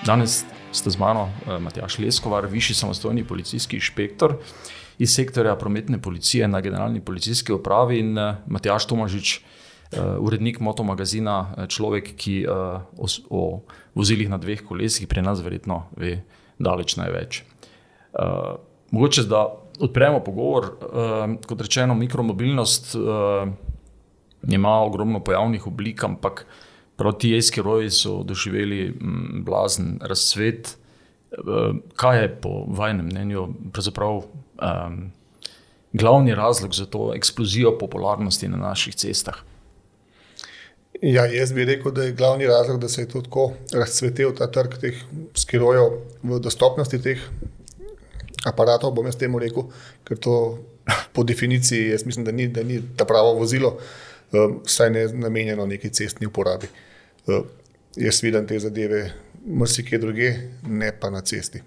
Danes ste z mano uh, Matjaš Leskovar, višji samostojni policijski inšpektor iz sektorja prometne policije na Generalni policijski upravi in uh, Matjaš Tomažič, uh, urednik motomagazina, uh, človek, ki o, vozilih na dveh kolesih pri nas verjetno ve daleč največ. Mogoče da odpremo pogovor, kot rečeno, mikromobilnost ima ogromno pojavnih oblik, ampak prav ti jeski roji so doživeli m, blazen razcvet. Uh, kaj je po vašem mnenju pravzaprav um, glavni razlog za to eksplozijo popularnosti na naših cestah? Ja, jaz bi rekel, da je glavni razlog, da se je tako razcvetel ta trg teh skirojev v dostopnosti teh aparatov. Bom jaz temu rekel, ker to po definiciji, jaz mislim, da ni, da ni ta pravo vozilo, um, saj ne namenjeno neki cestni uporabi. Uh, jaz vidim te zadeve, mrsikje druge, ne pa na cesti.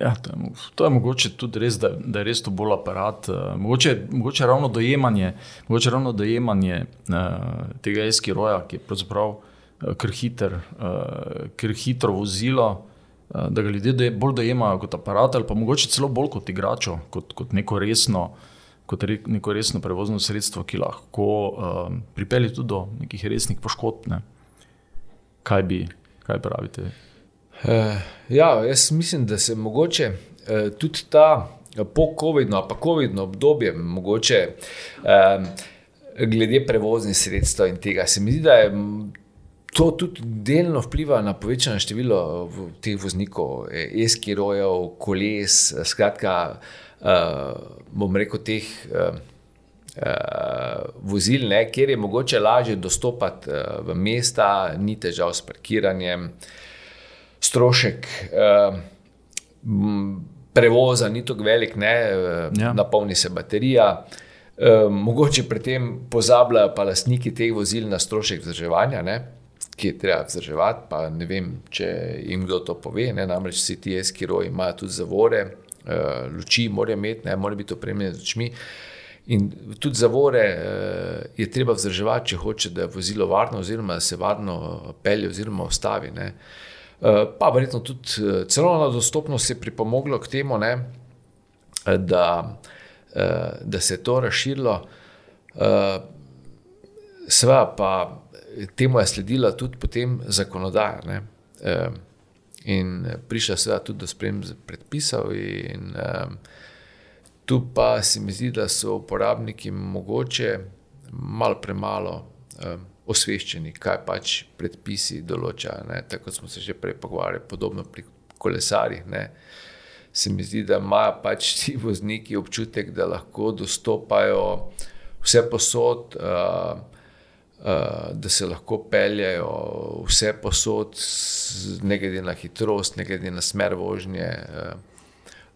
Ja, to, je, to je mogoče tudi res, da, da je res to bolj aparat. Uh, mogoče, mogoče ravno dojemanje, mogoče ravno dojemanje uh, tega eskiroja, ki je pravzaprav uh, kar, hiter, uh, kar hitro vozilo, uh, da ga ljudje bolj dojemajo kot aparat ali pa mogoče celo bolj kot igračo, kot, kot neko resno. Kot re, neko resno prevozno sredstvo, ki lahko uh, pripelje tudi do nekih resnih poškodb. Ne. Kaj bi, kaj pravite? Uh, ja, jaz mislim, da se mogoče uh, tudi ta po-COVID-no, pa COVID-no obdobje, mogoče um, glede prevoznih sredstev in tega, se mi zdi, da je. To tudi delno vpliva na povečano število teh voznikov, eskirojev, koles, skratka, uh, bom rekel, teh uh, uh, vozil, ne, kjer je mogoče lažje dostopati uh, v mesta, ni težav s parkiranjem. Uh, strošek uh, prevoza ni tako velik, ne, uh, ja. napolni se baterija. Uh, mogoče pri tem pozabljajo pa lastniki teh vozil na strošek vzdrževanja, ne, ki je treba vzdrževati. Pa ne vem, če jim kdo to pove. Ne, namreč vsi ti eskiroji imajo tudi zavore, uh, luči morajo imeti, ne morajo biti opremljeni z lučmi. In tudi zavore uh, je treba vzdrževati, če hoče, da je vozilo varno, oziroma da se varno pelje, oziroma ustavi. Uh, Eh, pa verjetno tudi eh, celovna dostopnost je pripomogla k temu, ne, eh, da, da se je to razširilo. Sveda pa temu je sledila tudi potem zakonodaja. Ne. In prišla je tudi do sprememb predpisov, in um, tu pa se mi zdi, da so uporabniki mogoče malo premalo um, osveščeni, kaj pač predpisi določajo. Tako smo se že prej pogovarjali, podobno pri kolesarjih. Ne. Se mi zdi, da imajo pač ti vozniki občutek, da lahko dostopajo vse posod, uh, uh, da se lahko peljajo vse posod, ne glede na hitrost, ne glede na smer vožnje. Uh,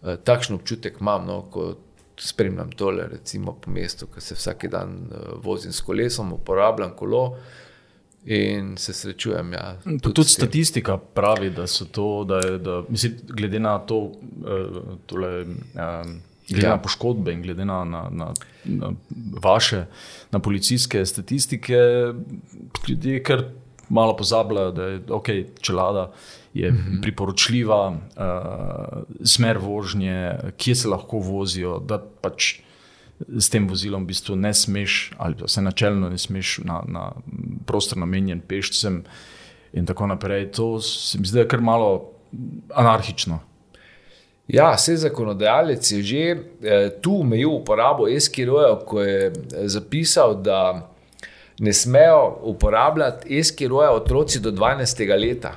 takšen občutek imam, no, kot spremljam tole, recimo po mestu, ki se vsak dan uh, vozim s kolesom, uporabljam kolo. In se srečujem. Ja, tudi tudi statistika pravi, da so to, da je, da, mislim, glede na to, uh, tole, glede ja. na poškodbe in glede na, na, na, na vaše, na policijske statistike, ljudje kar malo pozabljajo, da je ok, čelada je -hmm. priporočljiva, uh, smer vožnje, kje se lahko vozijo. Da pač s tem vozilom v bistvu ne smeš, ali pa se načelno ne smeš na, na prostor namenjen pešcem, in tako naprej. To se mi zdi kar malo anarhično. Ja, vse zakonodajalec je že eh, tu omejil uporabo eskirojev, ko je zapisal, da ne smejo uporabljati eskirojev otroci do 12. leta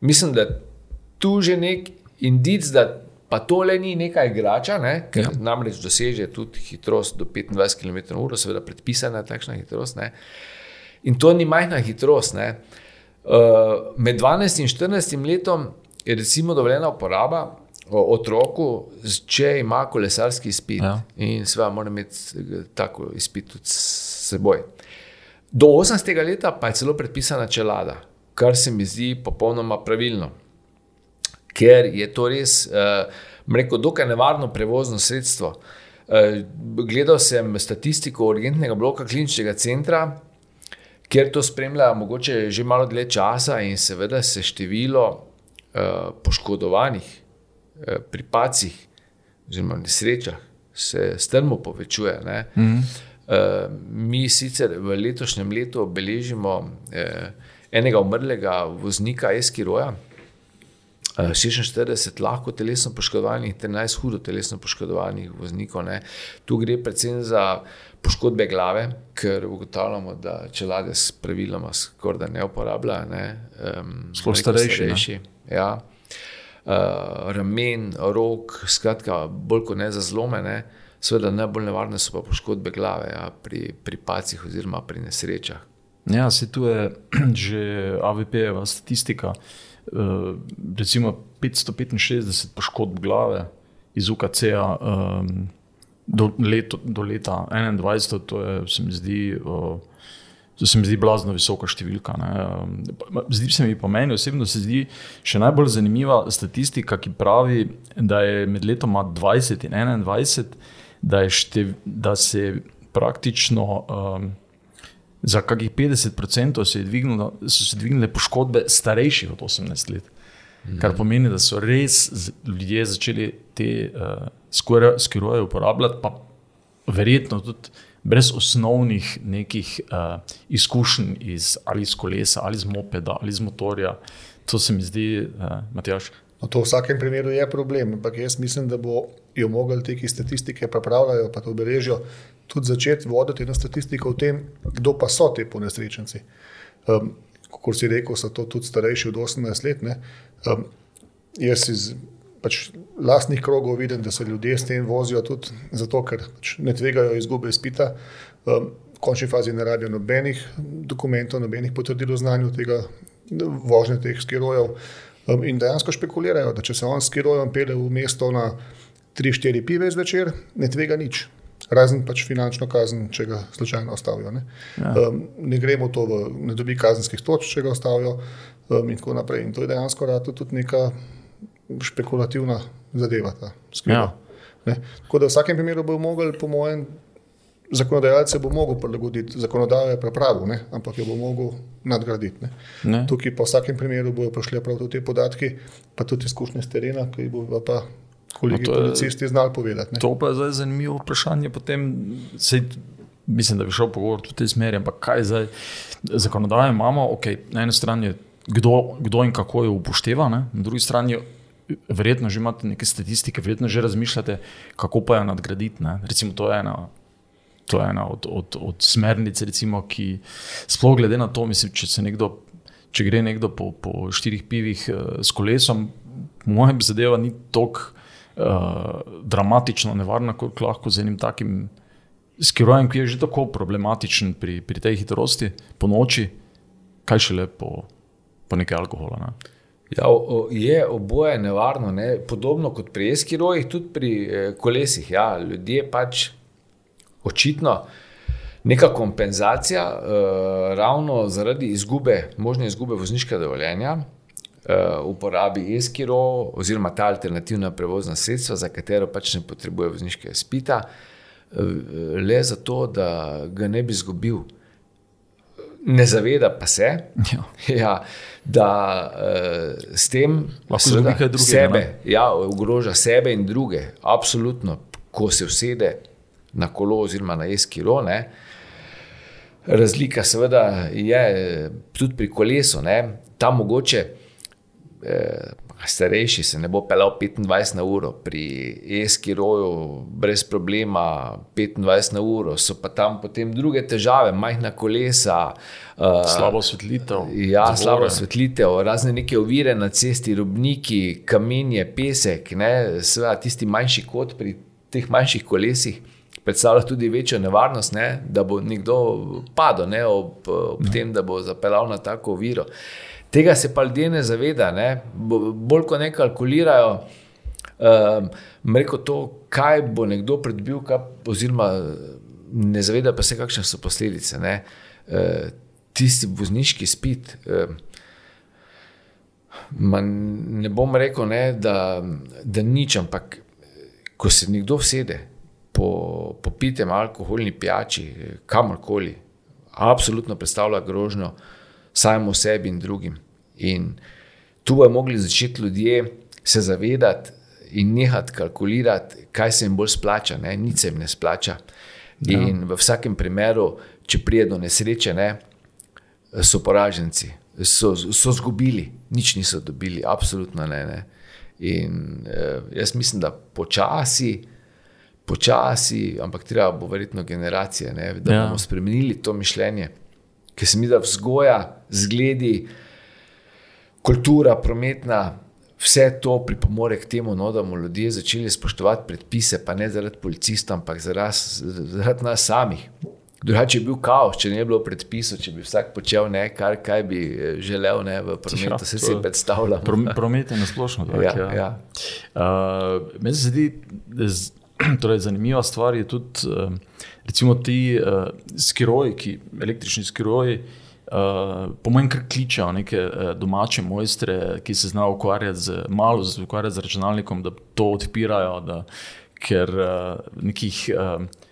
mislim, da tu že nek indic, da pa tole ni neka igrača, ne? ker ja. namreč doseže tudi hitrost do 25 km/h, seveda predpisana takšna hitrost. Ne? In to ni majhna hitrost. Ne? Uh, med 12 in 14 letom je recimo dovoljena uporaba otroku, če ima kolesarski izpit. Ja. In seveda mora imeti eh, tako izpit tudi s seboj. Do 18. leta pa je celo predpisana čelada kar se mi zdi popolnoma pravilno. Ker je to res, uh, rekel, dokaj nevarno prevozno sredstvo. Uh, gledal sem statistiko urgentnega bloka kliničnega centra, kjer to spremlja mogoče že malo dlje časa in seveda se število uh, poškodovanih uh, pri pacih, oziroma nesrečah, se strmo povečuje. Mm -hmm. uh, mi sicer v letošnjem letu obeležimo uh, enega umrlega voznika Eskiroja. 46 lahko telesno poškodovanih, 13 hudo telesno poškodovanih voznikov. Ne. Tu gre predvsem za poškodbe glave, ker ugotavljamo, da čelade praviloma skorda ne uporabljajo. Ne. Um, Sploh starejši. starejši ja. uh, ramen, rok, skratka, bolj kot ne za zlomene. Sveda najbolj nevarne so pa poškodbe glave ja, pri, pri pacih oziroma pri nesrečah. Ja, se tu je že AVP-jeva statistika. Uh, recimo 565 poškodb glave iz UKC-a um, do, do leta 2021, to je, se mi zdi. Uh, To se mi zdi blazno visoka številka. Ne. Zdi se mi pa meni osebno se zdi še najbolj zanimiva statistika, ki pravi, da je med letoma 20 in 21, da, štev, da se praktično um, za kakih 50% se dvignilo, so se dvignile poškodbe starejših od 18 let. Mhm. Kar pomeni, da so res ljudje začeli te uh, skiroje uporabljati, pa verjetno tudi brez osnovnih nekih uh, izkušenj iz, ali iz kolesa, ali iz mopeda, ali iz motorja. To se mi zdi, uh, Matjaš. No, to v vsakem primeru je problem, ampak jaz mislim, da bo jo mogli te, ki statistike pripravljajo, pa to beležijo, tudi začeti voditi eno statistiko o tem, kdo pa so ti ponesrečenci. Um, Kot si rekel, so to tudi starejši od 18 let. Um, jaz iz pač lastnih krogov vidim, da se ljudje s tem vozijo tudi zato, ker pač ne tvegajo izgube izpita. Um, v končni fazi ne rabijo nobenih dokumentov, nobenih potrdil o znanju tega vožnje teh skirojev. Um, in dejansko špekulirajo, da če se on s skirojem pele v mesto na 3-4 pive zvečer, ne tvega nič. Razen pač finančno kazen, če ga slučajno ostavijo. Ne, ja. um, ne gremo to v ne dobi kazenskih točk, če ga ostavijo, um, in tako naprej. In to je dejansko rado tudi neka špekulativna zadeva. Ja. Tako da v vsakem primeru bo mogel, po mojem, zakonodajalce bo mogel prilagoditi. Zakonodajo je pripravil, ampak jo bo mogel nadgraditi. Ne? Ne. Tukaj pa v vsakem primeru bodo prišli prav tudi te podatki, pa tudi izkušnje z terena, ki bo pa. Kolegi no, policisti znali povedati. Ne? To pa je zdaj zanimivo vprašanje. Potem, sej, mislim, da bi šel pogovor v tej smeri, ampak kaj zdaj? Zakonodajo imamo, okay, na eni strani kdo, kdo in kako jo upošteva, ne? na drugi strani verjetno že imate neke statistike, verjetno že razmišljate, kako pa jo nadgraditi. Ne? Recimo, to je ena, to je ena od, od, od smernic, recimo, ki sploh glede na to, mislim, če, nekdo, če gre nekdo po, po štirih pivih uh, s kolesom, mojem zadeva ni tako uh, dramatično nevarna, kot lahko z enim takim. Skirojem, ki je že tako problematičen pri, pri tej hitrosti, po noči, kaj šele po, po nekaj alkohola. Ne? Ja, je oboje nevarno, ne? podobno kot pri eskirojih, tudi pri eh, kolesih. Ja, ljudje pač očitno neka kompenzacija, uh, ravno zaradi izgube, možne izgube vozniškega dovoljenja, uporabi eskiro oziroma ta alternativna prevozna sredstva, za katero pač ne potrebuje vozniškega spita, uh, le zato, da ga ne bi izgubil ne zaveda pa se, ja. Ja, da uh, s tem lahko sebe, ja, ogroža sebe in druge. Absolutno, ko se usede na kolo oziroma na eskiro. Ne, razlika seveda je tudi pri kolesu, ne, tam mogoče. Eh, starejši se ne bo pelal 25 na uro, pri Eskiroju brez problema 25 na uro, so pa tam potem druge težave, majhna kolesa. Uh, slabo svetlitev. Ja, slabo svetlitev, razne neke ovire na cesti, robniki, kamenje, pesek, seveda tisti manjši kot pri teh manjših kolesih. Predstavlja tudi večjo nevarnost, ne, da bo nekdo padel ne, ob, ob tem, da bo zapeljal na tako oviro. Uh, Tega se pa ljudje ne zavedajo, bolj kot ne kalkulirajo. Um, Reko to, kaj bo nekdo predbil, kaj, oziroma ne zaveda pa se, kakšne so posledice. Ne, uh, tisti vozniški spit. Uh, ne bom rekel, ne, da, da nič, ampak ko se nekdo vsede po, po pitem alkoholni pijači, kamorkoli, absolutno predstavlja grožnjo samemu sebi in drugim. In tu bodo mogli začeti ljudje se zavedati in nehati kalkulirati, kaj se jim bolj splača, ne? nič se jim ne splača. Ja. In v vsakem primeru, če pride do nesreče, ne, so poraženci, so, so zgubili, nič niso dobili, absolutno ne. ne. In eh, jaz mislim, da počasi, počasi, ampak treba bo verjetno generacije, ne, da ja. bomo spremenili to mišljenje, ker se mi da vzgoja, zgledi, kultura, prometna. Vse to pripomore k temu, no, da bomo ljudje začeli spoštovati predpise, pa ne zaradi policistov, ampak zaradi, zaradi nas samih. Drugače je bil kaos, če ne bi bilo predpisov, če bi vsak počel nekaj, kar bi eh, želel ne, v prometu, se si predstavljam. Promet je na splošno. Tak, ja, ja. Ja. Uh, meni se zdi, je torej, zanimiva stvar tudi, uh, recimo ti uh, skiroji, ki, električni skiroji. Uh, po mojem, kar kličejo neke uh, domače mojstre, ki se znajo ukvarjati z malo, ukvarjati z računalnikom, da to odpirajo, da, ker uh, nekih. Uh,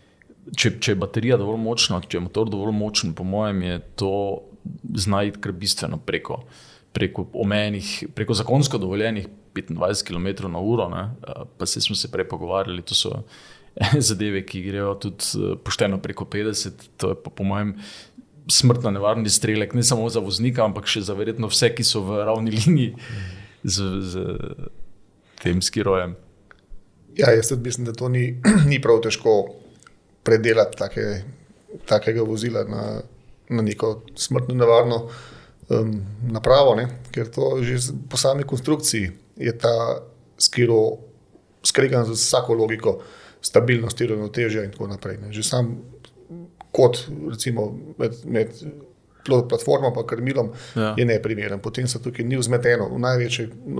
če, če je baterija dovolj močna, če je motor dovolj močen, po mojem, je to znati kar bistveno preko, preko omenjenih, preko zakonsko dovoljenih 25 km/h. Pa se smo se prej pogovarjali, to so zadeve, ki grejo tudi eh, pošteno preko 50. To je pa po mojem. Smrtno nevarni strelek, ne samo za voznika, ampak še za verjetno vse, ki so v ravni liniji z, z tem skirojem. Ja, jaz mislim, da to ni, ni prav težko predelati take, takega vozila na, na neko smrtno nevarno um, napravo, ne? ker to že po sami konstrukciji je ta skiro skregan z vsako logiko stabilnosti, ravnotežja in tako naprej. Ne? Že sam kot recimo med. med platformo, pa krmilom, ja. je neprimeren. Potem se tukaj ni vzmeteno, v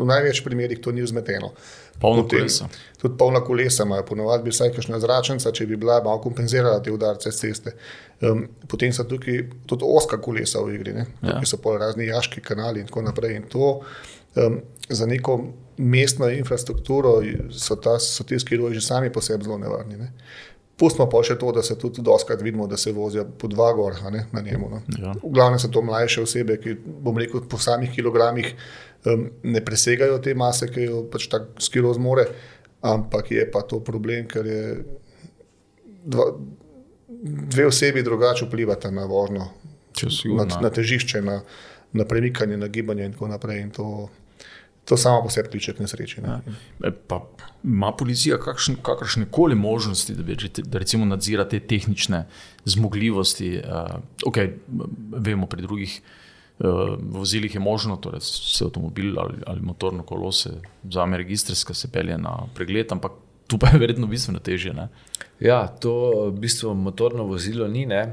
največjih primerih to ni vzmeteno. Polno kolesa. Tudi polna kolesa imajo, ponovadi bi vsaj kakšna zračnica, če bi bila malo kompenzirala te udarce z ceste. Um, potem so tukaj tudi oska kolesa v igri, ja. tukaj so pol razni jaški kanali in tako naprej. In to, um, za neko mestno infrastrukturo so, ta, so te skiroji že sami po sebi zelo nevarni. Ne? Pustimo pa še to, da se tudi doskrat vidimo, da se vozijo po dva gor ne, na njemu. No. Ja. V glavnem so to mlajše osebe, ki, bom rekel, po samih kilogramih um, ne presegajo te mase, ki jo pač tako skiro zmore, ampak je pa to problem, ker je dva, dve osebi drugače vplivata na vožnjo, na, na težišče, na, na premikanje, na gibanje in tako naprej. In to, to samo po sebi kliče k nesreči. Ne? Ja. Pa, ima policija kakršne koli možnosti, da bi da recimo nadzira te tehnične zmogljivosti? Uh, okay, vemo, pri drugih uh, vozilih je možno, da torej se avtomobil ali, ali motorno kolo se vzame registrska, se pelje na pregled, ampak tu pa je verjetno bistveno težje. Ne? Ja, to v bistvu motorno vozilo ni. E,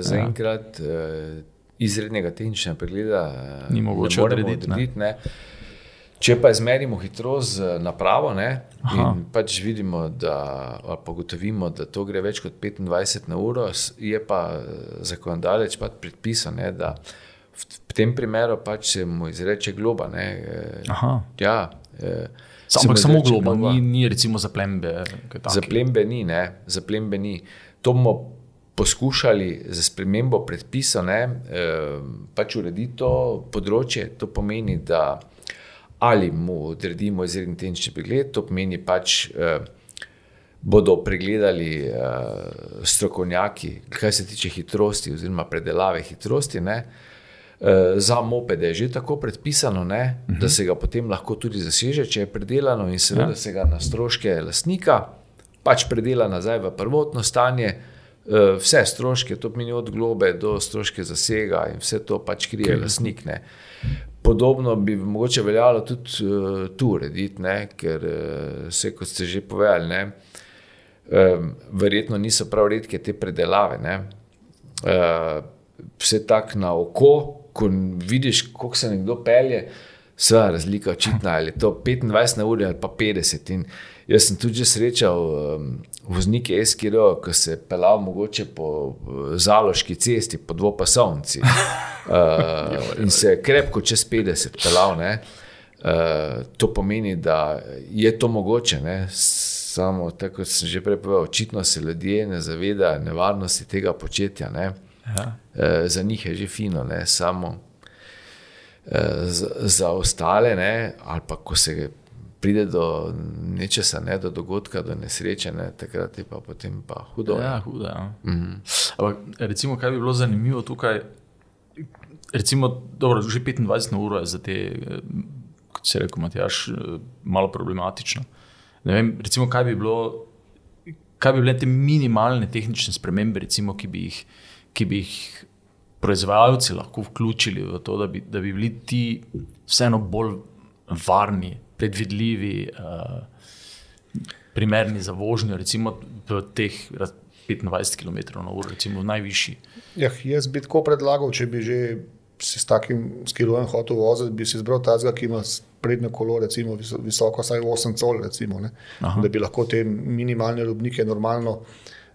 zaenkrat ja. e, izrednega tehničnega pregleda ni mogoče odrediti. Če pa izmerimo hitrost z napravo, ne, in pač vidimo, da, ali pa gotovimo, da to gre več kot 25 na uro, je pa zakonodajalec pač predpisan, ne, da v tem primeru pač se mu izreče globa. Ne, ja, Ampak samo globa, ni, ni recimo za plembe. Za plembe ni, ne, za plembe ni. To bomo poskušali za spremembo predpisov, ne, pač urediti to področje. To pomeni, da ali mu odredimo izredni tehnični pregled, to pomeni pač. Eh, bodo pregledali uh, strokovnjaki, kar se tiče hitrosti, oziroma predelave hitrosti. Ne? Uh, za mopede je že tako predpisano, ne, uh -huh. da mhm. se ga potem lahko tudi zaseže, če je predelano, in seveda ja. se ga na stroške lastnika pač predela nazaj v prvotno stanje. Uh, vse stroške, to pomeni od globe do stroške zasega, in vse to pač krije lastnik. Ne. Podobno bi mogoče veljalo tudi uh, tu urediti, ne? ker uh, se, kot ste že povedali, ne? Um, verjetno niso prav redke te predelave. Uh, vse tako na oko, ko vidiš, kako se nekdo pelje, vse razlika očitna, ali je to 25 na uri ali pa 50. In jaz sem tudi srečal um, voznike SKR, ki se pelal mogoče po zaloški cesti, po dvopasovnici. Uh, in se je krepko čez 50 pelal. Uh, to pomeni, da je to mogoče. Ne? Samo, tako kot sem že prej povedal, očitno se ljudje ne zavedajo nevarnosti tega početja. Ne? Ja. Uh, za njih je že fino, ne? samo za, za ostale, ne, ali pa ko se pride do nečesa, ne, do dogodka, do nesreče, ne, takrat je pa potem pa hudo. Ja, hudo. Ja. -hmm. Ampak, recimo, kaj bi bilo zanimivo tukaj, recimo, dobro, že 25 na uro je za te, kot se reče, Matjaš, malo problematično. Ne vem, recimo, kaj bi bilo. Kaj bi bile te minimalne tehnične spremembe, recimo, ki, bi jih, ki bi jih proizvajalci lahko vključili v to, da bi, da bi bili ti vseeno bolj varni, predvidljivi, uh, primerni za vožnjo, recimo v teh 25 km/h, recimo najvišji. Ja, jaz bi tako predlagal, če bi že se s takim skirojem hotel voziti, bi si izbral tazga, ki ima prednjo kolo, recimo visoko, vsaj 8 col, recimo, da bi lahko te minimalne robnike normalno,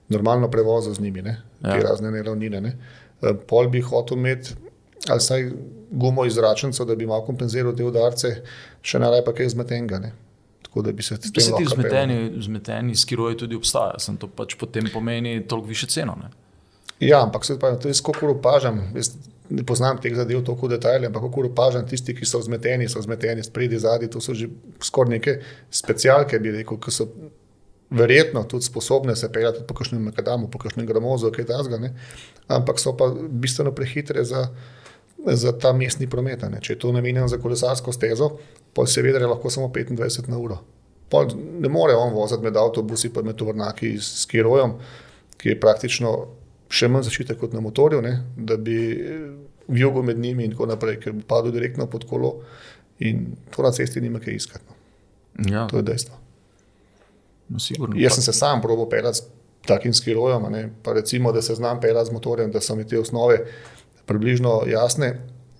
normalno prevozil z njimi, ne? te ja. razne neravnine. Ne? Eh, pol bi hotel imeti, ali vsaj gumo izračenco, da bi malo kompenziral te udarce, še najraje pa kaj zmetenga. Ne? Tako da bi se ti zdi, da zmeteni, zmeteni skiroji tudi obstajajo, sem to pač potem pomeni toliko više ceno. Ne? Ja, ampak se pa tudi skoro opažam. Ne poznam teh zadev tako detajlno, ampak kako opažam tisti, ki so zmeteni, so zmeteni spredi, zadnji, to so že skoraj neke specialke, bi rekel, ki so verjetno tudi sposobne se peljati po kakšnem makadamu, po kakšnem gramozu, kaj tasga, ampak so pa bistveno prehitre za, za ta mestni promet. Ne? Če je to namenjeno za kolesarsko stezo, pa se vidi, da je lahko samo 25 na uro. Pol ne more on voziti med avtobusi, pa med tovornaki s kirojem, ki je praktično še manj zaščite kot na motorju, ne? da bi v jugu med njimi in tako naprej, ker bi padel direktno pod kolo in to na cesti nima kaj iskati. No. Ja. To je dejstvo. No, sigurno, Jaz sem se sam probo pelati s takim skirojem, pa recimo, da se znam pelati z motorjem, da so mi te osnove približno jasne.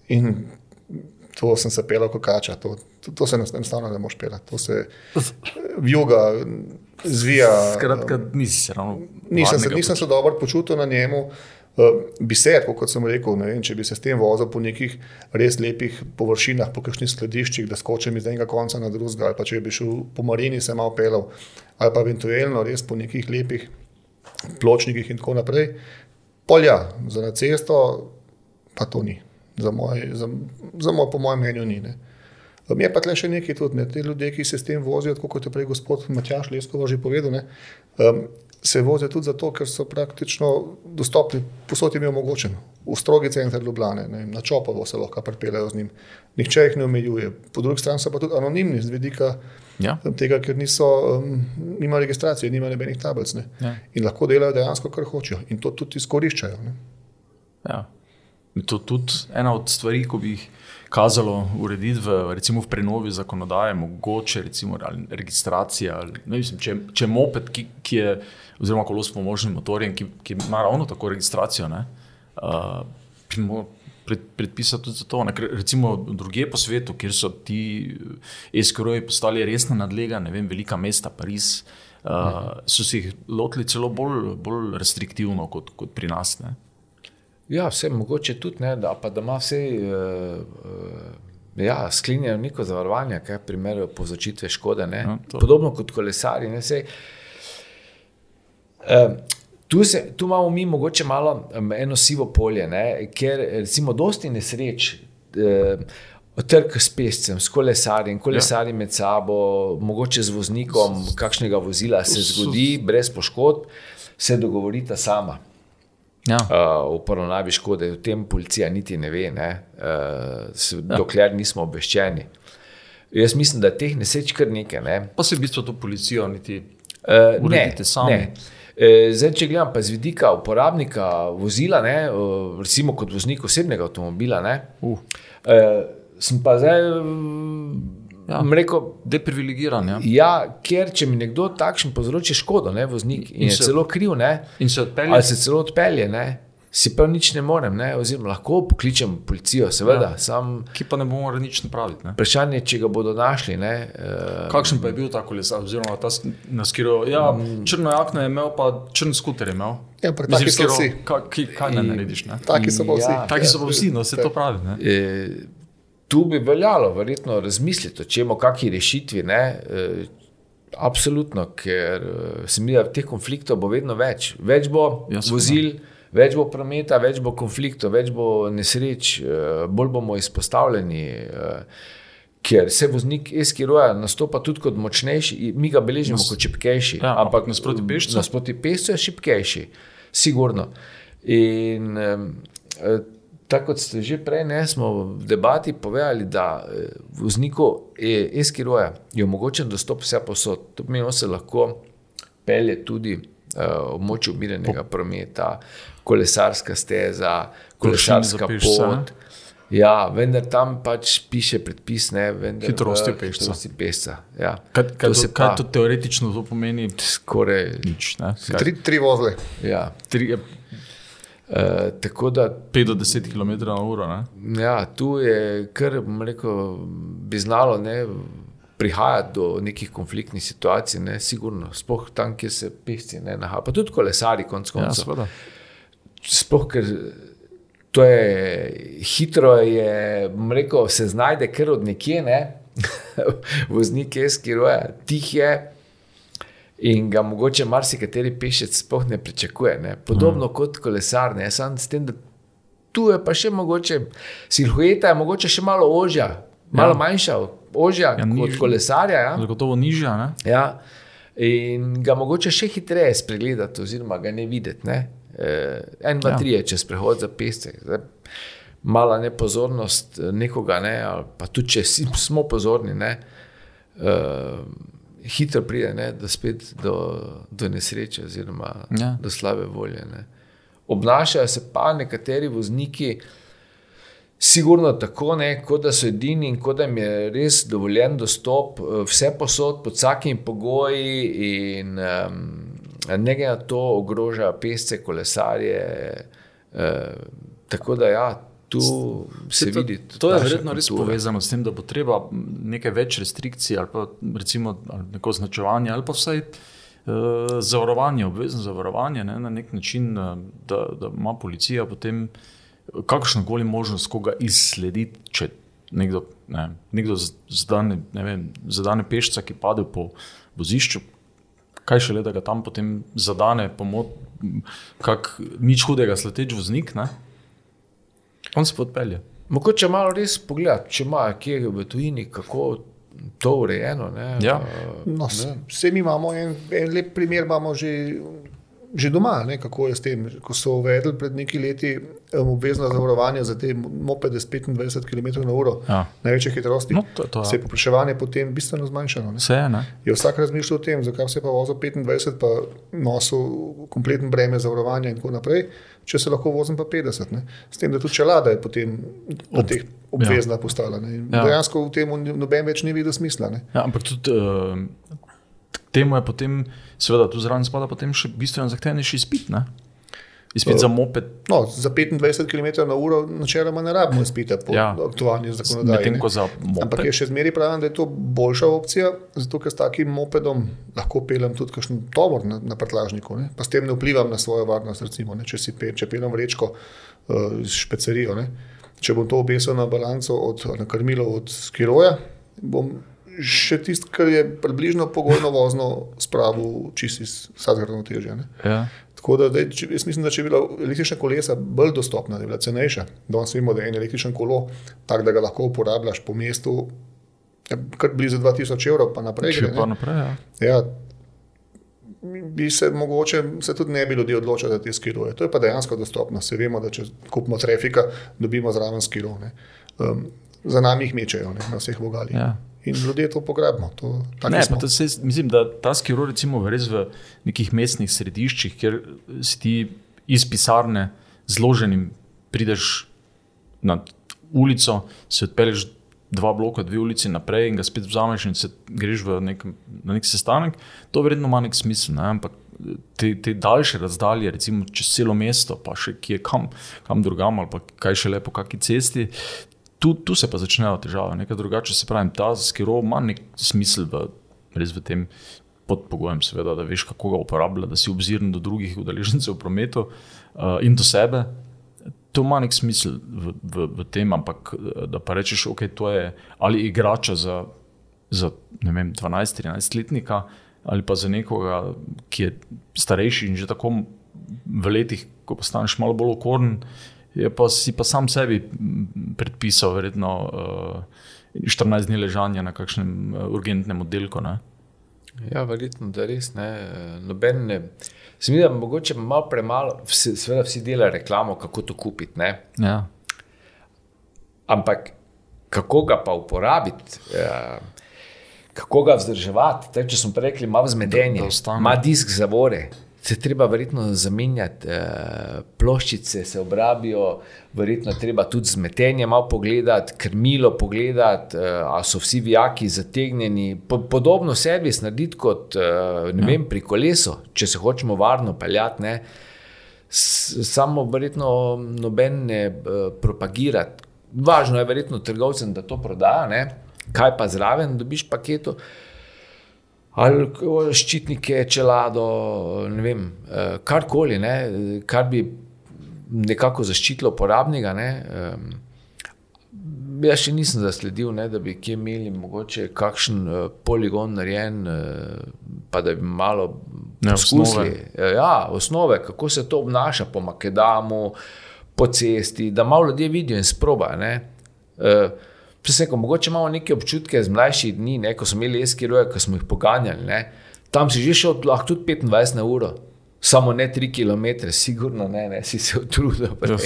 In to sem se pelal kot kača, to, to, to se enostavno ne moš pelati. To se vjuga, zvija. Skratka, nisi se ravno. Nisem se, nisem se dobro počutil na njemu. Uh, bi se, kot sem rekel, vem, če bi se s tem vozil po nekih res lepih površinah, po kakšnih skladiščih, da skočim iz enega konca na drugega, ali pa če bi šel po marini, se malo pelal, ali pa eventualno res po nekih lepih pločnikih in tako naprej. Polja za na cesto, pa to ni, za moj, za, za moj, po mojem mnenju ni. Ne. Mi je pa tle še nekaj tudi, ne. te ljudje, ki se s tem vozijo, kot je prej gospod Matjaš Lesko že povedal, ne, um, se vozijo tudi zato, ker so praktično dostopni, posod jim je omogočeno. V strogi center Ljubljane, ne, na Čopovo se lahko pripeljejo z njim. Nihče jih ne omejuje. Po drugi strani so pa tudi anonimni z vidika ja. tega, ker niso, um, nima registracije, nima nobenih tablic. Ja. In lahko delajo dejansko, kar hočejo. In to tudi izkoriščajo. Ja. To tudi ena od stvari, ko bi jih kazalo urediti v, recimo v prenovi zakonodaje, mogoče recimo registracija. Ne, mislim, če, če moped, ki, ki je oziroma kolo s pomožnim motorjem, ki, ki ima ravno tako registracijo. Ne, uh, Pred, predpisati tudi za to. Ne, recimo, druge po svetu, kjer so ti eskoroji postali resno nadlega, ne vem, velika mesta, Pariz, uh, so se jih lotili celo bolj, bolj restriktivno kot, kot pri nas. Ne. Ja, vse mogoče tudi, ne, da, pa, da ima vse. Uh, uh, ja, sklinjajo neko zavarovanje, kaj primerjajo povzročitve škode. Ja, Podobno kot kolesari. Ne, sej, uh, Tu, se, tu imamo mi mogoče malo eno sivo polje, ne? ker recimo dosti nesreč. Eh, Trg s pescem, s kolesarjem, kolesarji ja. med sabo, mogoče z voznikom kakšnega vozila se zgodi, brez poškodb, se dogovorita sama. Ja. Uh, v poravnavi škode, o tem policija niti ne ve, ne? Uh, se, ja. dokler nismo obveščeni. Jaz mislim, da teh nesreč kar nekaj. Ne? Pa se v bistvu to policijo niti uh, uredite sami. Ne. Zdaj, če gledam pa z vidika uporabnika vozila, ne, recimo kot voznik osebnega avtomobila, ne, uh. sem pa zdaj. Ja, rekel, deprivilegiran. Ja. ja, ker če mi nekdo takšen povzroči škodo, ne, voznik, in, in je se, celo kriv, ne, in se odpelje. Ali se celo odpelje, ne, si pa nič ne morem, ne? oziroma lahko pokličem policijo, seveda. Ja, sam, ki pa ne bomo mogli nič napraviti. Vprašanje je, če ga bodo našli. Ne, uh, Kakšen pa je bil ta kolesar, oziroma ta naskiro? Ja, mm. črno jakno je imel, pa črn skuter je imel. Ja, taki so vsi. Kaj, kaj ne narediš? Ne? Taki so pa vsi. Ja, taki so pa vsi, no se to pravi. E, tu bi veljalo verjetno razmisliti, če imamo kakšni rešitvi. Ne, e, Absolutno, ker se mi da teh konfliktov bo vedno več. Več bo ja, vozil, več bo prometa, več bo konfliktov, več bo nesreč, uh, bolj bomo izpostavljeni. Ker se voznik eskiroja nastopa tudi kot močnejši, mi ga beležimo Nas- kot šipkejši. Ja, ampak nasproti pešcu? Nasproti pešcu je šipkejši, sigurno. In eh, tako kot ste že prej, ne, smo v debati povedali, da eh, vozniku e- eskiroja je omogočen dostop vse posod. To pomeni, on se lahko pelje tudi uh, območju umirjenega prometa, kolesarska steza, kolesarska pot. Ja, vendar tam pač piše predpis, ne, vendar Hitrosti v pešca. Hitrosti pešca. Ja. Kaj, kaj, To to, se kaj pa- to teoretično to pomeni? Skoraj. Nič. Ne? Kaj, Tri, tri vozle. Ja. tri, tako da 5 do 10 km na uro. Ne? Ja, tu je kar, bom rekel, bi znalo ne, prihajati do nekih konfliktnih situacij, ne, sigurno, sploh tam, kjer se pešci ne nahajajo, pa tudi kolesari, konc Ja, koncev. seveda. sploh ker to je hitro, je, rekel, se znajde kar od nekje, ne, voznik je skiroja, tih je. In ga mogoče marsikateri pešec sploh ne pričakuje. Ne. Podobno mm. kot kolesar, ne samo s tem, da tu je pa še mogoče, silhueta je mogoče še malo ožja, malo Ja. manjša, ožja Ja, kot niž- kolesarja. Ja. Zagotovo nižja. Ne? Ja. In ga mogoče še hitreje spregledati, oziroma ga ne videti. Ne? Eh, en, dva, Ja. tri je čez prehod za peste. Zdaj, Mala nepozornost eh, nekoga, ne, ali pa tudi če si- smo pozorni, ne, uh, hitro pride ne, do, spet do, do nesreče, oziroma Ja. do slabe volje. Ne. Obnašajo se pa nekateri vozniki, Sigurno tako, ne, kot da so edini in kot da jim je res dovoljen dostop eh, vse posod, pod vsakimi pogoji, in um, ne glede na to, ogroža pesce, kolesarje. Uh, tako da, ja, tu se to, vidi. To je naša verjetno res povezano s tem, da bo treba nekaj več restrikcij ali pa recimo ali neko označevanje ali pa vsaj uh, zavarovanje, obvezno zavarovanje ne, na nek način, uh, da, da ima policija potem kakršno koli možnost koga izslediti, če nekdo, ne, nekdo zadane, ne vem, zadane pešca, ki pade po vozišču. Kaj šele, da ga tam potem zadane, pomot, kak nič hudega, sledeč voznik, ne? On se podpelje. Mogoče malo res pogledati, če ima kje v tujini, kako to urejeno. Ne, Ja. No, vse mi imamo en, en lep primer, imamo že, že doma, ne, kako je s tem. Ko so uvedli pred nekaj leti um, obvezno zavarovanje za te mopede s 25 km/h, Ja. največje hitrosti, No, to- to, ja. se je popraševanje potem bistveno zmanjšalo. Ne. Vse je, ne? Je vsak razmišljal o tem, zakaj se pa vozil 25, pa nosil kompleten breme zavarovanja in tako naprej, če se lahko vozim pa 50. Ne. S tem, da tudi čelada je potem Ob, teh obvezna ja. postala. Ne. Ja. Dejansko v tem noben več ni videl smisla. Ne. Ja, ampak tudi uh, temu je potem, seveda, tu zraven spada potem še bistveno zahtevnejši izpit. Ne? Izpit za moped, No, za 25 km na uro načeloma ne rabimo izpita po Ja. ja. aktualni zakonodaji. ko za Ampak moped. je še zmeraj pravim, da je to boljša opcija, zato ker s takim mopedom lahko peljem tudi kakšen tovor na, na prtlažniku, ne? pa s tem ne vplivam na svojo varnost. Recimo, ne? če si pe, če peljem vrečko uh, s špecerijo, ne? če bom to obesil na balanco, od, na krmilo od skiroja, bom še tisto, kar je približno pogojno vozno, spravil čisto iz vsakega ravnotežja. ne. Ja. Tako da, daj, če, jaz mislim, da če bi bila električna kolesa bolj dostopna, da bi bila cenejša. Danes vemo, da je en električen kolo tak, da ga lahko uporabljaš po mestu, ja, kar blizu 2000 evrov, pa naprej. Če Gre, pa naprej. Ja. ja, bi se mogoče se tudi ne bi ljudje odločili za te skiruje. To je pa dejansko dostopno. Se vemo, da če kupimo trafika, dobimo zraven skiro. ne. Um, za nami jih mečejo ne, na vseh vogalih. Ja. In ljudje to pograbimo. To, Ne, to se, mislim, da ta skiro recimo res v nekih mestnih središčih, kjer si ti iz pisarne zloženim prideš na ulico, se odpelješ dva bloka, dve ulici naprej in ga spet vzameš in se greš v nek, na nek sestanek, to verjetno ima nek smisel. Ne? Ampak te, te daljše razdalje, recimo čez celo mesto, pa še kje kam, kam drugam ali pa kaj še lepo, kakšni cesti. Tu, tu se pa začnejo težave, nekaj drugače. Se pravi, ta skiro ima nek smisel v, res v tem pod pogojem, seveda, da veš, kako ga uporablja, da si obziren do drugih udeležencev v prometu uh, in do sebe. To ima nek smisel v, v, v tem, ampak eh, da pa rečeš, ok, to je ali igrača za, za 12-13 letnika, ali pa za nekoga, ki je starejši in že tako v letih, ko postaneš malo bolj okoren, je pa si pa sam sebi predpisal, verjetno uh, 14 dni ležanja na kakšnem uh, urgentnem oddelku. Ne? Ja, verjetno, da res ne. Noben ne. Se mi zdi, da mogoče malo premalo, vsi, seveda vsi delajo reklamo, kako to kupiti. ne. Ja. Ampak kako ga pa uporabiti, ja, kako ga vzdrževati. Tako, če smo prej rekli, ima ostane. ima disk zavore. Se treba verjetno zamenjati, eh, ploščice se obrabijo, verjetno je treba tudi zmetenje malo pogledati, krmilo pogledati, eh, ali so vsi vijaki zategnjeni. Po, podobno servis narediti kot eh, ne vem, pri kolesu, če se hočemo varno peljati. Ne. Samo verjetno noben ne eh, propagira. Važno je verjetno trgovcem, da to prodaja, ne? kaj pa zraven dobiš paketu. Ali ščitnike, čelado, ne vem, eh, karkoli, ne, kar bi nekako zaščitilo uporabnika. Ne. em, Jaz še nisem zasledil, ne, da bi kje imeli mogoče kakšen uh, poligon narejen, uh, pa da bi malo poskusili. osnove. Ja, osnove, kako se to obnaša po Makedamu, po cesti, da malo ljudje vidijo in sprobajo. Uh, Preseko, mogoče imamo neke občutke z mlajših dni, ne, ko smo imeli eskiroje, ko smo jih poganjali. Ne. Tam si že šel lahko tudi 25 na uro, samo ne 3 km, sigurno ne, ne si se utrudil. prej.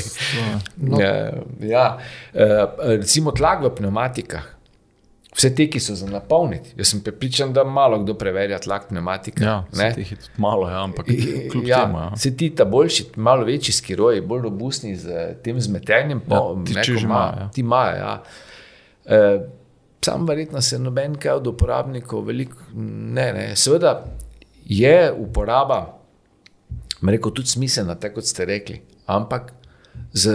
No. Ja, ja. Eh, recimo tlak v pneumatikah. Vse te, ki so za napolniti. Jaz sem prepričan, da malo kdo preverja tlak pneumatika. Ja, teh je tudi malo, ja, ampak kljub ja, temu. Ja. Se ti ta boljši, malo večji skiroji, bolj robustni z tem zmetenjem, pa Ja, ti imajo, ja. Ti imajo. Ja. E, sam verjetno se noben kaj od uporabnikov veliko ne, ne. Seveda je uporaba, rekel, tudi smiselna, tako kot ste rekli, ampak z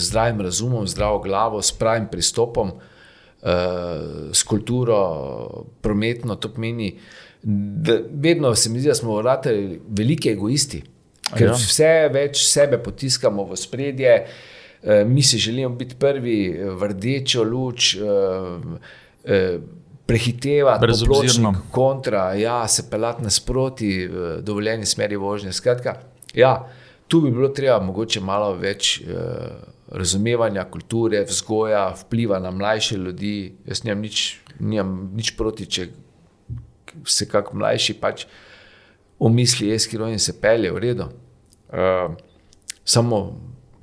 zdravim razumom, zdravo glavo, s pravim pristopom, uh, s kulturo, prometno, to pomeni, da vedno se mi zdi, da smo vrati veliki egoisti, ker Ja. ja. vse več sebe potiskamo v spredje, uh, mi si želimo biti prvi v rdečo luč. Uh, uh, Prehitevati, Brezobzirno. kontra, ja, se pelati nasproti, v dovoljeni smeri vožnje. Skratka, ja, tu bi bilo treba mogoče malo več eh, razumevanja kulture, vzgoja, vpliva na mlajše ljudi. Jaz nimam nič, nimam nič proti, če se kak mlajši pač umisli, eskiro in se pelje v redu. Uh, samo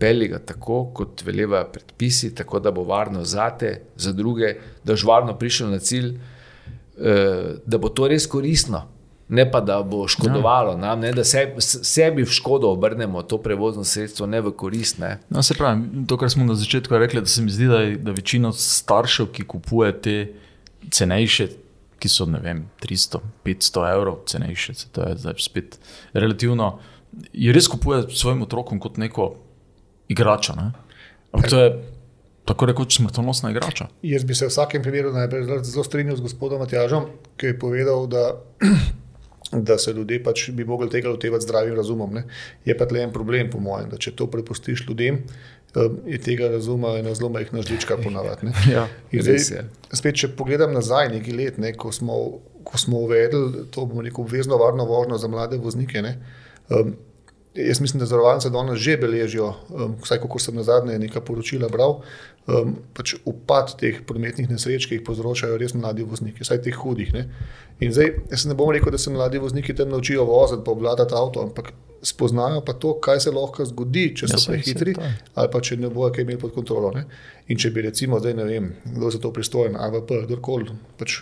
pelji ga tako, kot veleva predpisi, tako da bo varno zate, za druge, da boš varno prišel na cilj, uh, da bo to res koristno. Ne pa da bo škodovalo nam, ne, da se, sebi v škodo obrnemo to prevozno sredstvo, ne v korist. Ne. No, se pravi, to, kar smo na začetku rekli, da se mi zdi, da, je, da večina staršev, ki kupuje te cenejše, ki so vem, 300, 500 evrov cenejše, se to je zdaj spet relativno, je res kupuje svojim otrokom kot neko igračo. Ne? Ampak to je tako rekoč smrtonosna igrača. Jaz bi se v vsakem primeru najprej zelo- strinjal z gospodom Matjažom, ki je povedal, da, da se ljudje pač bi mogli tega lotevati zdravim razumom. Ne. Je pa tle en problem, po mojem, da če to prepustiš ljudem, em, je tega razuma ena zelo majhna žlička ponavadi. Ja. Zdaj, spet, če pogledam nazaj, nekaj let, ne, ko, smo, ko smo uvedli to bomo rekel, obvezno varno vožnjo za mlade voznike. Ne, um, jaz mislim, da zavarovalnice danes že beležijo, um, vsaj kako sem na zadnje nekaj poročila bral, um, pač upad teh prometnih nesreč, ki jih povzročajo res mladi vozniki, vsaj teh hudih. Ne. In zdaj, jaz ne bom rekel, da se mladi vozniki tam naučijo voziti, pa obvladati avto, ampak spoznajo pa to, kaj se lahko zgodi, če Ja, so saj prehitri ali pa če ne bojo kaj imeli pod kontrolo. Ne? In če bi recimo zdaj, ne vem, kdo je za to pristojen, AVP, kdorkoli, pač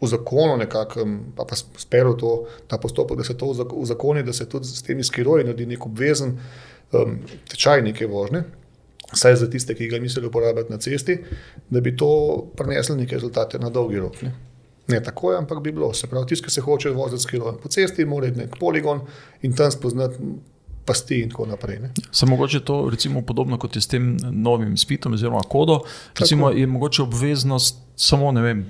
v zakonu nekako, pa, pa speril to, ta postopek, da se to uzak- uzakoni, da se tudi s temi skiroji naredi nek obvezen um, tečaj neke vožnje. Saj za tiste, ki ga mislijo uporabljati na cesti, da bi to prineslo neke rezultate na dolgi rok. Ne, ne tako ampak bi bilo. Se pravi, tisti, ki se hoče voziti s kilojem po cesti, mora iti nek poligon in tam spoznati pasti in tako naprej. Ne. Se mogoče to recimo podobno kot je s tem novim spitom oziroma kodo, recimo je mogoče obveznost samo ne vem,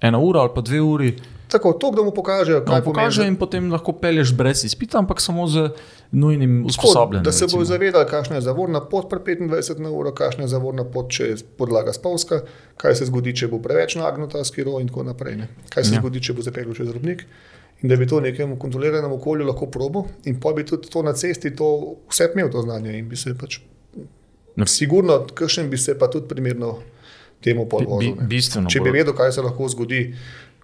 ena ura ali pa dve uri, Tako, to, da mu pokažejo, No, kaj pokaže pomeni. in potem lahko pelješ brez izpita, ampak samo z nujnim usposabljanjem. da se bodo recimo. zavedali, kakšna je zavorna pot pri 25 na uro, kakšna je zavorna pot, če je podlaga spolska, kaj se zgodi, če bo preveč nagnuta skiro in tako naprej. Ne. Kaj se Ja. zgodi, če bo zapeljal čez robnik. in da bi to v nekem kontroliranem okolju lahko probo, in pa bi tudi to na cesti, to vse imel to znanje in bi se pač. No. Sigurno, kakšen bi se pa tudi primerno temu podvozil. bi- Če bi vedel, kaj se lahko zgodi,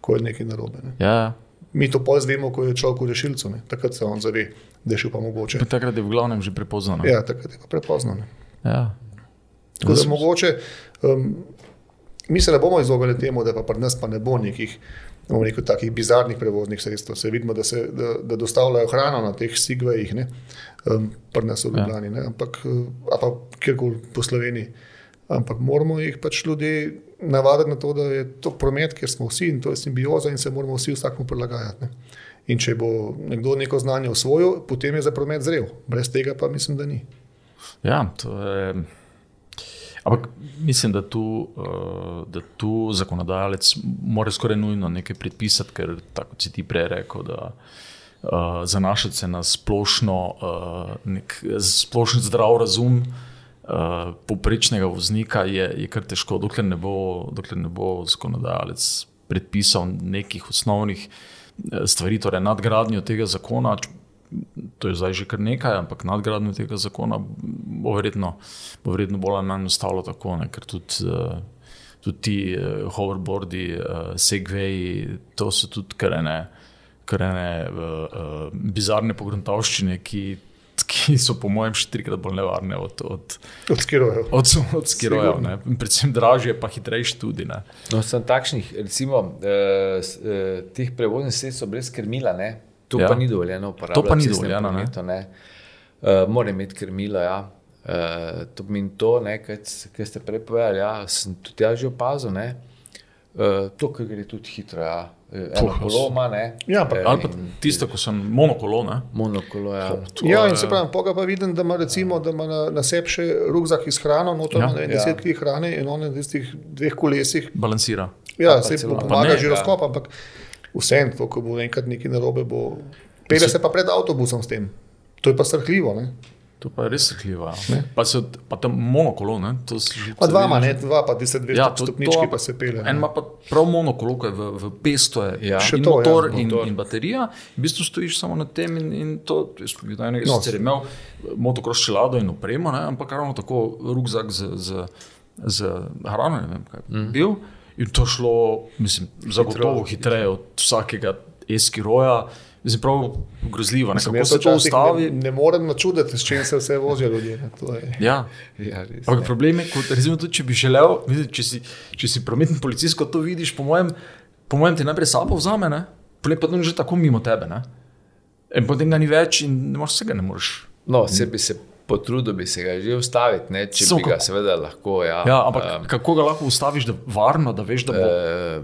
ko je nekaj narobe. Ne. Ja, Mi to pol zvemo, ko je človek v rešilcu, ne. takrat se on zave, da je šel pa mogoče. pa takrat je v glavnem že prepozno. ne. Ja, takrat je pa prepozno. Ne. Ja. Tako da mogoče, um, mi se ne bomo izognili temu, da pa pri nas pa ne bo nekih rekel, takih bizarnih prevoznih sredstev. Se vidimo, da, se, da, da dostavljajo hrano na teh sigvejih, um, pri nas v Ljubljani, ne, ampak uh, pa kjerkoli po Sloveniji. Ampak moramo jih pač ljudje navaditi na to, da je to promet, ker smo vsi in to je simbioza in se moramo vsi vsakmu prilagajati. Ne. In če bo nekdo neko znanje osvojil, potem je za promet zrel. Brez tega pa mislim, da ni. Ja, to je. Ampak mislim, da tu, uh, da tu zakonodajalec mora skoraj nujno nekaj predpisati, ker tako si ti prej rekel, da uh, zanašati se na splošno, uh, nek splošen zdrav razum uh, poprečnega voznika je, je kar težko, dokler ne bo, dokler ne bo zakonodajalec predpisal nekih osnovnih eh, stvari, torej nadgradnjo tega zakona. To je zdaj že kar nekaj, ampak nadgradnjo tega zakona bo verjetno, bo verjetno bolj ali manj ostalo tako, ne? ker tudi, uh, tudi ti hoverboardi, segwayi, to so tudi kar ene, kar ene uh, uh, bizarne pogruntavščine, ki, ki so po mojem še trikrat bolj nevarne od, od, Od skirojev. od, od skirojev, ne? Predvsem dražje, pa hitrejši tudi. Ne? No, sem takšnih, recimo, eh, eh, teh prevoznih sredstev brez krmila, ne? to Ja. pa ni dovoljeno uporabljati. To pa ni dovoljeno, ne. prometu, ne. Uh, Mora imeti krmilo. Ja. Uh, to pomeni to, kar ste prej povedali. Ja, sem tudi jaz že opazil. ne. Uh, to, kar gre tudi hitro. Ja. Eh, Eno Puh, kolo ima, ne. Ja, ampak- Eh, Ali pa in tisto, ko sem monokolo. Ne? monokolo. Ja. To Ja, in se pravi, poga pa vidim, da ima, recimo, da ima na, na sebi še rukzak iz hrane, noter Ja. ima ja. Ja. 10 kg hrane in on na tistih dveh kolesih. Balansira. Ja, pa se pa pomaga že ja. ampak vseeno, ko bo enkrat nekaj narobe, bo. Pele se pa pred avtobusom s tem. To je pa srhljivo. Ne? To pa je res srhljivo. Ja. Pa, se, pa tam monokolo, ne? že Pa dva, ne, dva, pa tiste dve Ja, ja, to- stopnički, to- pa se pele. En ima pa prav monokolo, ki je v, v pesto, je Ja. In to, ja, motor, in, motor. in baterija. V bistvu stojiš samo na tem in, in to. Jaz sem videl enega, No, je imel motokros čelado in opremo, ne? ampak ravno tako rukzak z, z, z hrano, ne vem kaj mm. bil. In to šlo, mislim, zagotovo hitreje od vsakega eskiroja. Mislim, prav grozljivo, ne? Kako se to ustavi. Ne, ne morem načuditi, s čim se vse vozijo ljudje. ne, Ja, Ja, res, Ampak ne. problem je, kot, recimo, tudi, če bi želel, mislim, če, si, če si prometni policist, ko to vidiš, po mojem, po mojem ti najprej sapo vzame, ne? potem pa to že tako mimo tebe. Ne? In potem ga ni več in ne moreš vsega ne moreš. No, se bi se potrudil, bi se ga že ustaviti, ne, če Samo bi ga kako- seveda lahko. Ja, Ja, ampak um, kako ga lahko ustaviš, da varno, da veš, da bo. Eh,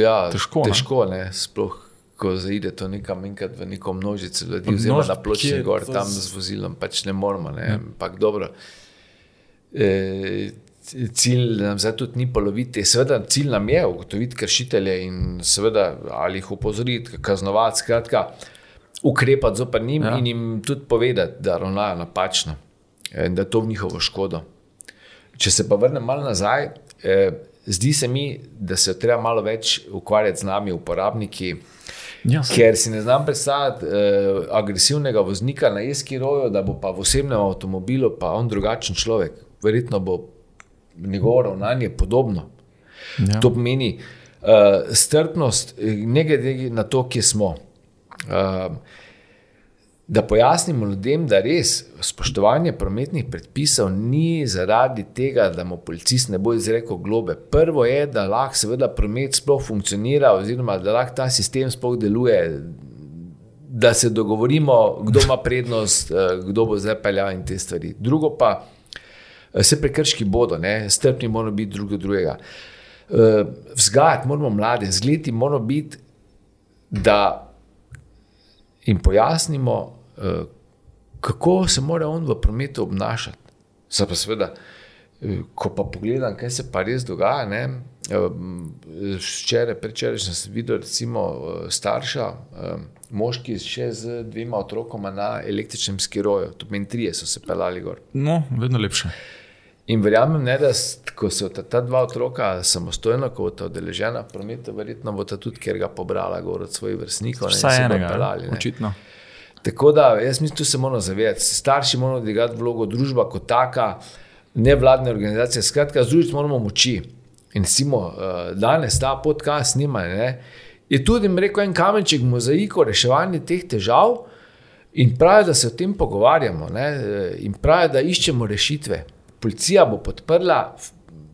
ja, Težko, ne? težko ne? sploh ko zaide to nekam enkrat v neko množico ljudi, oziroma množ- na pločni je gor, tam z- vozilom, pač ne moramo. Ne? Ampak dobro. E, cilj nam zdaj tudi ni poloviti. Seveda, cilj nam je ugotoviti kršitelje in seveda ali jih opozoriti, kaznovati, skratka, ukrepati zoper njim Ja. ja. in jim tudi povedati, da ravnajo napačno in da je to v njihovo škodo. Če se pa vrnem malo nazaj, eh, zdi se mi, da se treba malo več ukvarjati z nami, uporabniki. Ja, saj- Ker si ne znam predstavljati eh, agresivnega voznika na Eskiroju, da bo pa v osebnem avtomobilu pa on drugačen človek. Verjetno bo njegovo ravnanje podobno. ja. To pomeni uh, strpnost, ne glede na to, kje smo. Uh, da pojasnimo ljudem, da res spoštovanje prometnih predpisov ni zaradi tega, da mu policist ne bo izrekel globe. Prvo je, da lahko seveda promet sploh funkcionira, oziroma da lahko ta sistem sploh deluje. Da se dogovorimo, kdo ima prednost, eh, kdo bo zdaj peljal in te stvari. Drugo pa, vse prekrški bodo, ne? strpni moramo biti drug do drugega. Eh, Vzgajati moramo mlade, zgledi moramo biti, da jim pojasnimo, eh, kako se mora on v prometu obnašati. Zdaj pa seveda, eh, ko pa pogledam, kaj se pa res dogaja. Ne? eh, Včeraj, predvčeraj sem videl, recimo, eh, starša, eh, moški še z dvema otrokoma na električnem skiroju, to pomeni, trije so se pelali gor. No, vedno lepše. In verjamem, ne, da ko so ta, ta dva otroka samostojno, ko bodo odeležena v prometu, verjetno bo ta tudi, ker ga pobrala gor od svojih vrstnikov. ne, in Vsaj se bodo enega, peljali, ne, ne. Tako da jaz mislim, tu se moramo zavedati. Starši moramo odigrati vlogo, družba kot taka, nevladne organizacije. Skratka, združiti moramo moči. In recimo, eh, danes ta podcast snima, ne, je tudi, rekel, en kamenček mozaiko reševanja teh težav. In pravi, da se o tem pogovarjamo, ne? eh, in pravi, da iščemo rešitve. Policija bo podprla,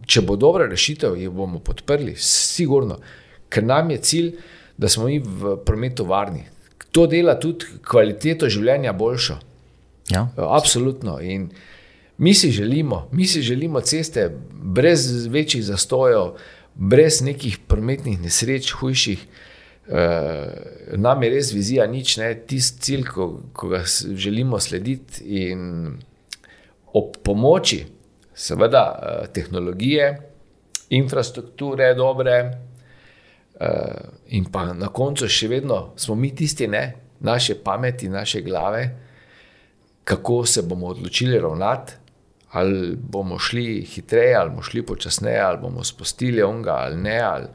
če bo dobra rešitev, jo bomo podprli, sigurno, ker nam je cilj, da smo mi v prometu varni. To dela tudi kvaliteto življenja boljšo. Ja. Absolutno. In mi si želimo, mi si želimo ceste brez večjih zastojev, brez nekih prometnih nesreč, hujših. Uh, nam je res vizija nič, ne tisti cilj, ko, ko ga želimo slediti, in ob pomoči, seveda, uh, tehnologije, infrastrukture, dobre, uh, in pa na koncu še vedno smo mi tisti, ne, naše pameti, naše glave, kako se bomo odločili ravnati, ali bomo šli hitreje, ali bomo šli počasneje, ali bomo spustili onga ali ne. Ali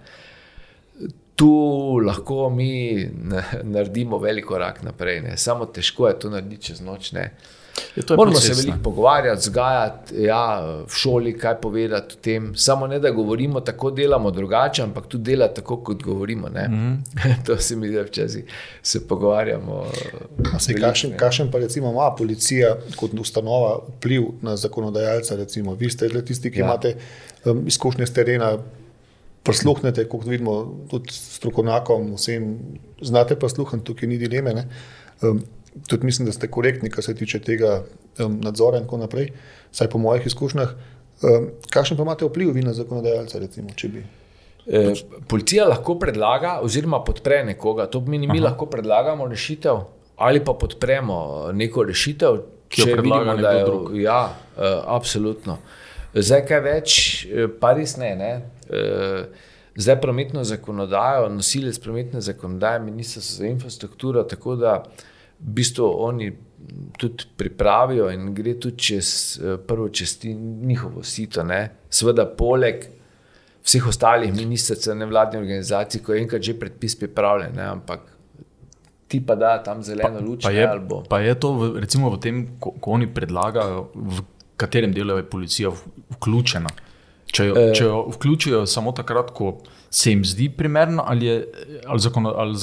tu lahko mi na- naredimo velik korak naprej. Ne. Samo težko je to narediti čez noč. Ne. To je Moramo proces, se ne. veliko pogovarjati, zgajati, ja, v šoli kaj povedati o tem. Samo ne, da govorimo tako, delamo drugače, ampak tudi delati tako, kot govorimo. Mm Mhm. -hmm. to se mi zdi, včasih se pogovarjamo. Kakšen, ne. kakšen pa recimo ima policija kot ustanova vpliv na zakonodajalca? Recimo? Vi ste tisti, ki Ja. ja. imate um, izkušnje z terena, prisluhnete, kot vidimo, tudi strokovnjakom, vsem znate prisluhniti, tukaj ni dileme. Ne? Um, tudi mislim, da ste korektni, kar se tiče tega um, nadzora in tako naprej, vsaj po mojih izkušnjah. Um, kakšen pa imate vpliv vi na zakonodajalca, recimo, če bi? Eh, Policija lahko predlaga, oziroma podpre nekoga. To pomeni, mi Aha. lahko predlagamo rešitev ali pa podpremo neko rešitev, Ki jo če predlaga vidimo, nekdo drug. Ja, uh, absolutno. Zdaj, kaj več, eh, pa res ne. ne? Uh, zdaj, prometno zakonodajo, nosilec prometne zakonodaje, ministrstvo za infrastrukturo, tako da v bistvu oni tudi pripravijo in gre tudi čez eh, prvo čez ti- njihovo sito. Ne? Seveda, poleg vseh ostalih ministrstev, nevladnih organizacij, ko je enkrat že predpis pripravljen, ne? ampak ti pa da tam zeleno luč. Pa ne, je, bo- pa je to v, recimo v tem, ko, ko oni predlagajo, v katerem delu je policija vključena. Če jo, Eh. če jo vključijo samo takrat, ko se jim zdi primerno, ali, je, ali, zakon, ali,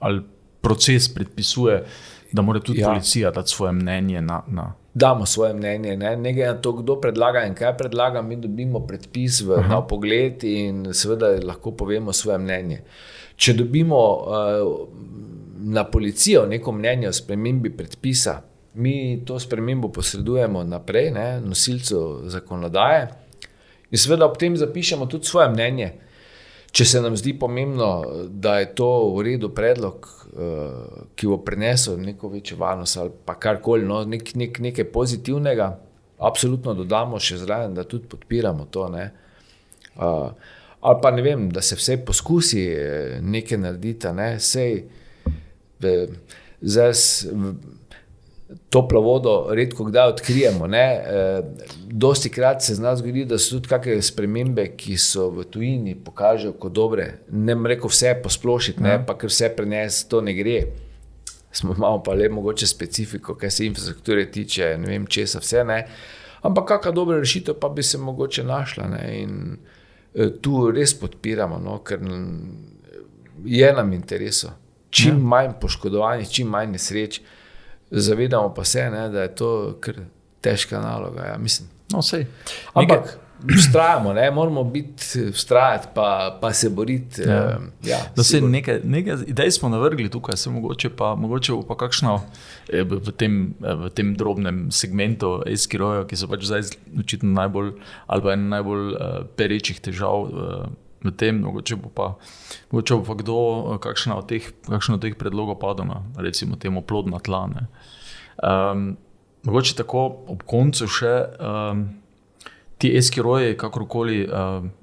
ali proces predpisuje, da mora tudi Ja. ja. policija dati svoje mnenje na. na damo svoje mnenje. Ne, ne glede na to, kdo predlaga in kaj predlaga, mi dobimo predpis v, na pogled in seveda lahko povemo svoje mnenje. Če dobimo uh, na policijo neko mnenje o spremembi predpisa, mi to spremembo posredujemo naprej, ne, nosilcu zakonodaje in seveda ob tem zapišemo tudi svoje mnenje. Če se nam zdi pomembno, da je to v redu predlog, eh, ki bo prinesel neko večjo varnost ali pa karkoli, no, nek, nek, nekaj pozitivnega, absolutno dodamo še zraven, da tudi podpiramo to. Ne. Uh, ali pa ne vem, da se vse poskusi eh, nekaj narediti, ne. sej zdaj toplo vodo redko kdaj odkrijemo. Ne? E, dosti krat se zna zgoditi, da so tudi kakšne spremembe, ki so v tujini, pokažejo kot dobre. Ne bom rekel vse posplošiti, ne? pa ker vse prenesti, to ne gre. Smo malo pa le mogoče specifiko, kar se infrastrukture tiče, ne vem česa vse ne. Ampak kakšna dobra rešitev pa bi se mogoče našla. Ne? In e, tu res podpiramo, no? ker je nam interesu. Čim ja. manj poškodovanih, čim manj nesreč. Zavedamo pa se, ne, da je to kar težka naloga. Ja, mislim. no, sej. Ampak vztrajamo, ne, moramo biti, vztrajati, pa, pa se boriti. Ja. Ja, Da se nekaj, nekaj idej smo navrgli tukaj, se mogoče pa, mogoče pa kakšno eh, v v tem, eh, v tem drobnem segmentu eskiroja, ki so pač zdaj očitno najbolj ali pa ena najbolj uh, perečih težav uh, v tem, mogoče bo pa, mogoče bo pa kdo eh, kakšna od teh, kakšen od teh predlogov padel na recimo temu plodna tla. ne. Um, mogoče tako ob koncu še um, ti eskiroji, kakorkoli. Um,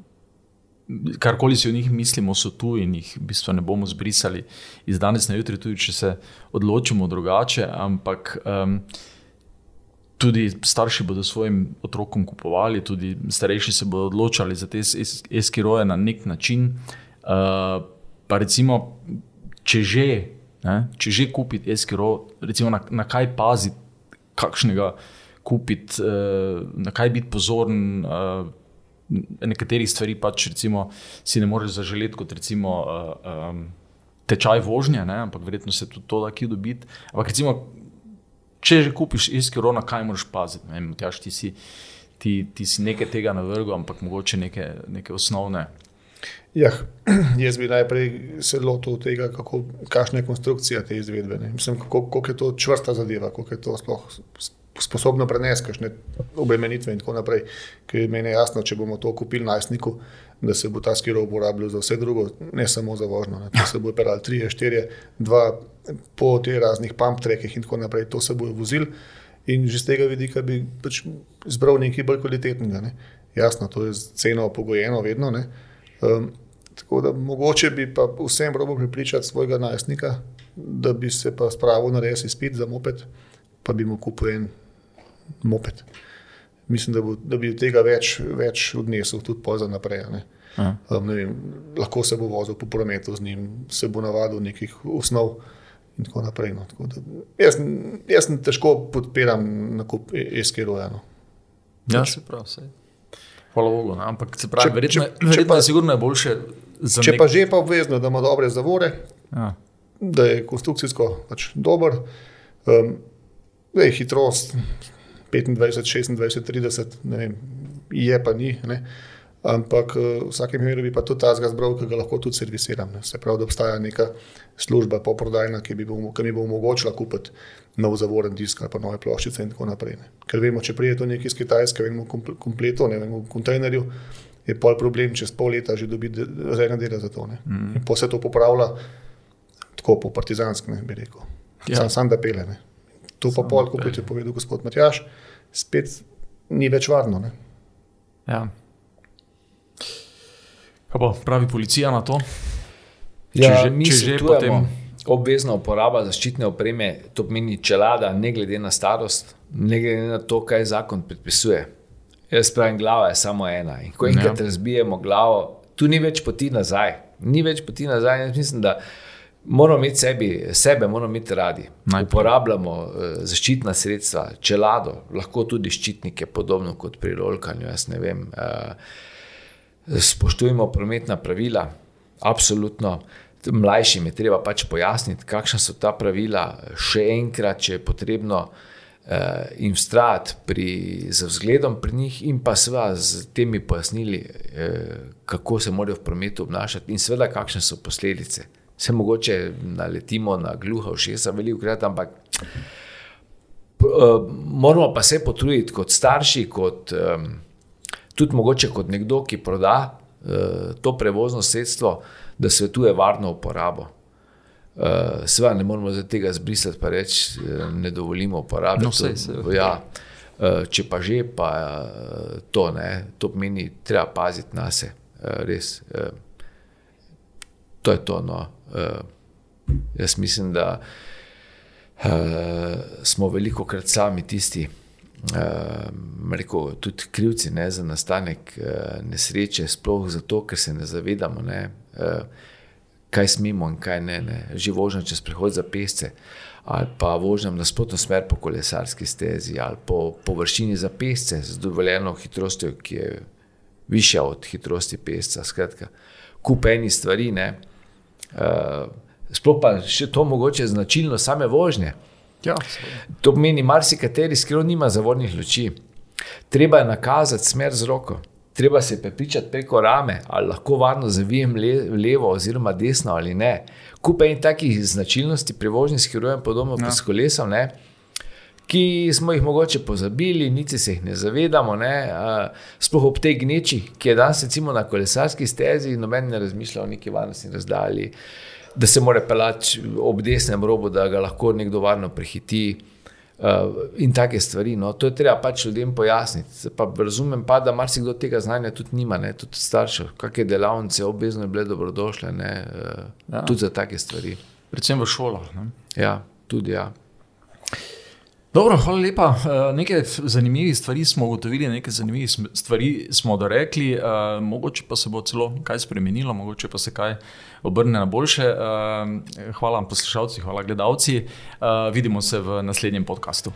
karkoli si o njih mislimo, so tu in jih v bistvu ne bomo zbrisali iz danes na jutri, tudi če se odločimo drugače. Ampak um, tudi starši bodo svojim otrokom kupovali, tudi starejši se bodo odločali za te eskiroje na nek način. Uh, pa recimo, če že, ne, če že kupiti eskiro, recimo na, na kaj paziti, kakšnega kupiti, uh, na kaj biti pozoren. Uh, Nekaterih stvari pač recimo, si ne moreš zaželeti, kot recimo uh, um, tečaj vožnje, ne? ampak verjetno se tudi to da ki dobiti. Ampak recimo, če že kupiš iskiro, na kaj moraš paziti. Tjaš, ti, si, ti, ti si nekaj tega navrgel, ampak mogoče neke, neke osnovne. Ja, jaz bi najprej se lotil tega, kako, kakšna je konstrukcija te izvedbe. Mislim, kako, kako je to čvrsta zadeva, kako je to sploh sposobno prenesti, kakšne obremenitve in tako naprej. Ker meni je jasno, če bomo to kupili najstniku, da se bo ta skiro uporabljal za vse drugo, ne samo za vožnjo. Ne. To se bo operal 3, 4, 2, po teh raznih pump trekih in tako naprej, to se bo vozil. In že z tega vidika bi pač zbral nekaj bolj kvalitetnega. Ne. Jasno, to je z ceno pogojeno, vedno. Um, tako da mogoče bi pa vsem probo pripričati svojega najstnika, da bi se pa spravil na res izpit za moped, pa bi mu kupil en moped. Mislim, da, bo, da bi tega več, več odnesel tudi za naprej. Um, vem, lahko se bo vozil po prometu z njim, se bo navadil nekih osnov in tako naprej. No. Tako da, jaz, jaz težko podpiram nakup SKR-ja. No. Ja, se pravi, vse. Hvala Bogu. No. Ampak se pravi, če, verjetno, če, verjetno če pa, je sigurno boljše. Če nek... pa že pa obvezno, da ima dobre zavore, ja. da je konstrukcijsko pač dober, um, da je hitrost 25, 26, 30, ne vem, je pa ni. Ne. Ampak eh, v vsakem primeru bi pa tudi ta zgazbral, ki ga lahko tudi servisiram. Ne. Se pravi, da obstaja neka služba poprodajna, ki, bi bo, ki mi bo omogočila kupiti nov zavoren disk ali pa nove ploščice in tako naprej. Ne. Ker vemo, če prije to nekaj iz Kitajske, vemo kompleto, ne vemo v kontejnerju, je pol problem, čez pol leta že dobiti rezervne dele za to. Mm. In pa se to popravlja tako po partizanski, ne bi rekel. Ja. Sam, sam da pele. Ne. To pa pol, kot je povedal gospod Matjaš, spet ni več varno. Ne. Ja. Kaj pa pravi policija na to? Ja, če že, mi če že potem. Obvezna uporaba zaščitne opreme, to pomeni čelada, ne glede na starost, ne glede na to, kaj zakon predpisuje. Jaz pravim, glava je samo ena. In ko enkrat ja. razbijemo glavo, tu ni več poti nazaj. Ni več poti nazaj. Jaz mislim, da moramo imeti sebi, sebe, moramo imeti radi. Najprej. Uporabljamo uh, zaščitna sredstva, čelado, lahko tudi ščitnike, podobno kot pri rolkanju. Uh, spoštujemo prometna pravila, absolutno. Mlajšim je treba pač pojasniti, kakšna so ta pravila, še enkrat, če je potrebno uh, jim strati pri vzgledom pri njih, in pa seveda z temi pojasnili, uh, kako se morajo v prometu obnašati, in seveda, kakšne so posledice. Se mogoče naletimo na gluha všesa, veliko krat, ampak uh, moramo pa se potruditi kot starši, kot. Tudi mogoče kot nekdo, ki proda uh, to prevozno sredstvo, da svetuje varno uporabo. Uh, Seveda ne moramo za tega zbrisati, pa reči, ne dovolimo uporabe. No, vse, to, ja. če pa že, pa to ne, to pomeni, treba paziti na se. Res, to je to. No. Uh, jaz mislim, da uh, smo veliko krat sami tisti, uh, rekel, tudi krivci ne, za nastanek uh, nesreče, sploh zato, ker se ne zavedamo, ne, uh, kaj smemo in kaj ne. ne. Že vožnja čez prehod za pesce, ali pa vožnja na nasprotno smer po kolesarski stezi, ali po površini za pesce z dovoljeno hitrostjo, ki je višja od hitrosti pesca. Skratka, kup eni stvari. Ne, Sploh pa še to mogoče značilno same vožnje. Ja, to pomeni, marsikateri skril nima zavornih luči. Treba je nakazati smer z roko, treba se prepričati preko rame, ali lahko varno zavijem le, levo oziroma desno ali ne. Kupaj in takih značilnosti pri vožnji s herojem, podobno ja. kot s kolesom, ne, ki smo jih mogoče pozabili, niti se jih ne zavedamo. Ne, sploh ob tej gneči, ki je danes recimo na kolesarski stezi, noben ne razmišlja o neki varnostni razdalji da se mora pelati ob desnem robu, da ga lahko nekdo varno prehiti. Uh, in take stvari. No. To je treba pač ljudem pojasniti. Pa razumem pa, da marsikdo tega znanja tudi nima, ne. tudi staršev, kakšne delavnice, obvezno je bile dobrodošle, uh, ja. tudi za take stvari. Predvsem v šolah. Ne. Ja, tudi ja. Dobro, hvala lepa. Uh, nekaj zanimivih stvari smo ugotovili, nekaj zanimivih stvari smo dorekli, uh, mogoče pa se bo celo kaj spremenilo, mogoče pa se kaj obrne na boljše. Uh, hvala poslušalci, hvala gledalci. Vidimo se v naslednjem podkastu.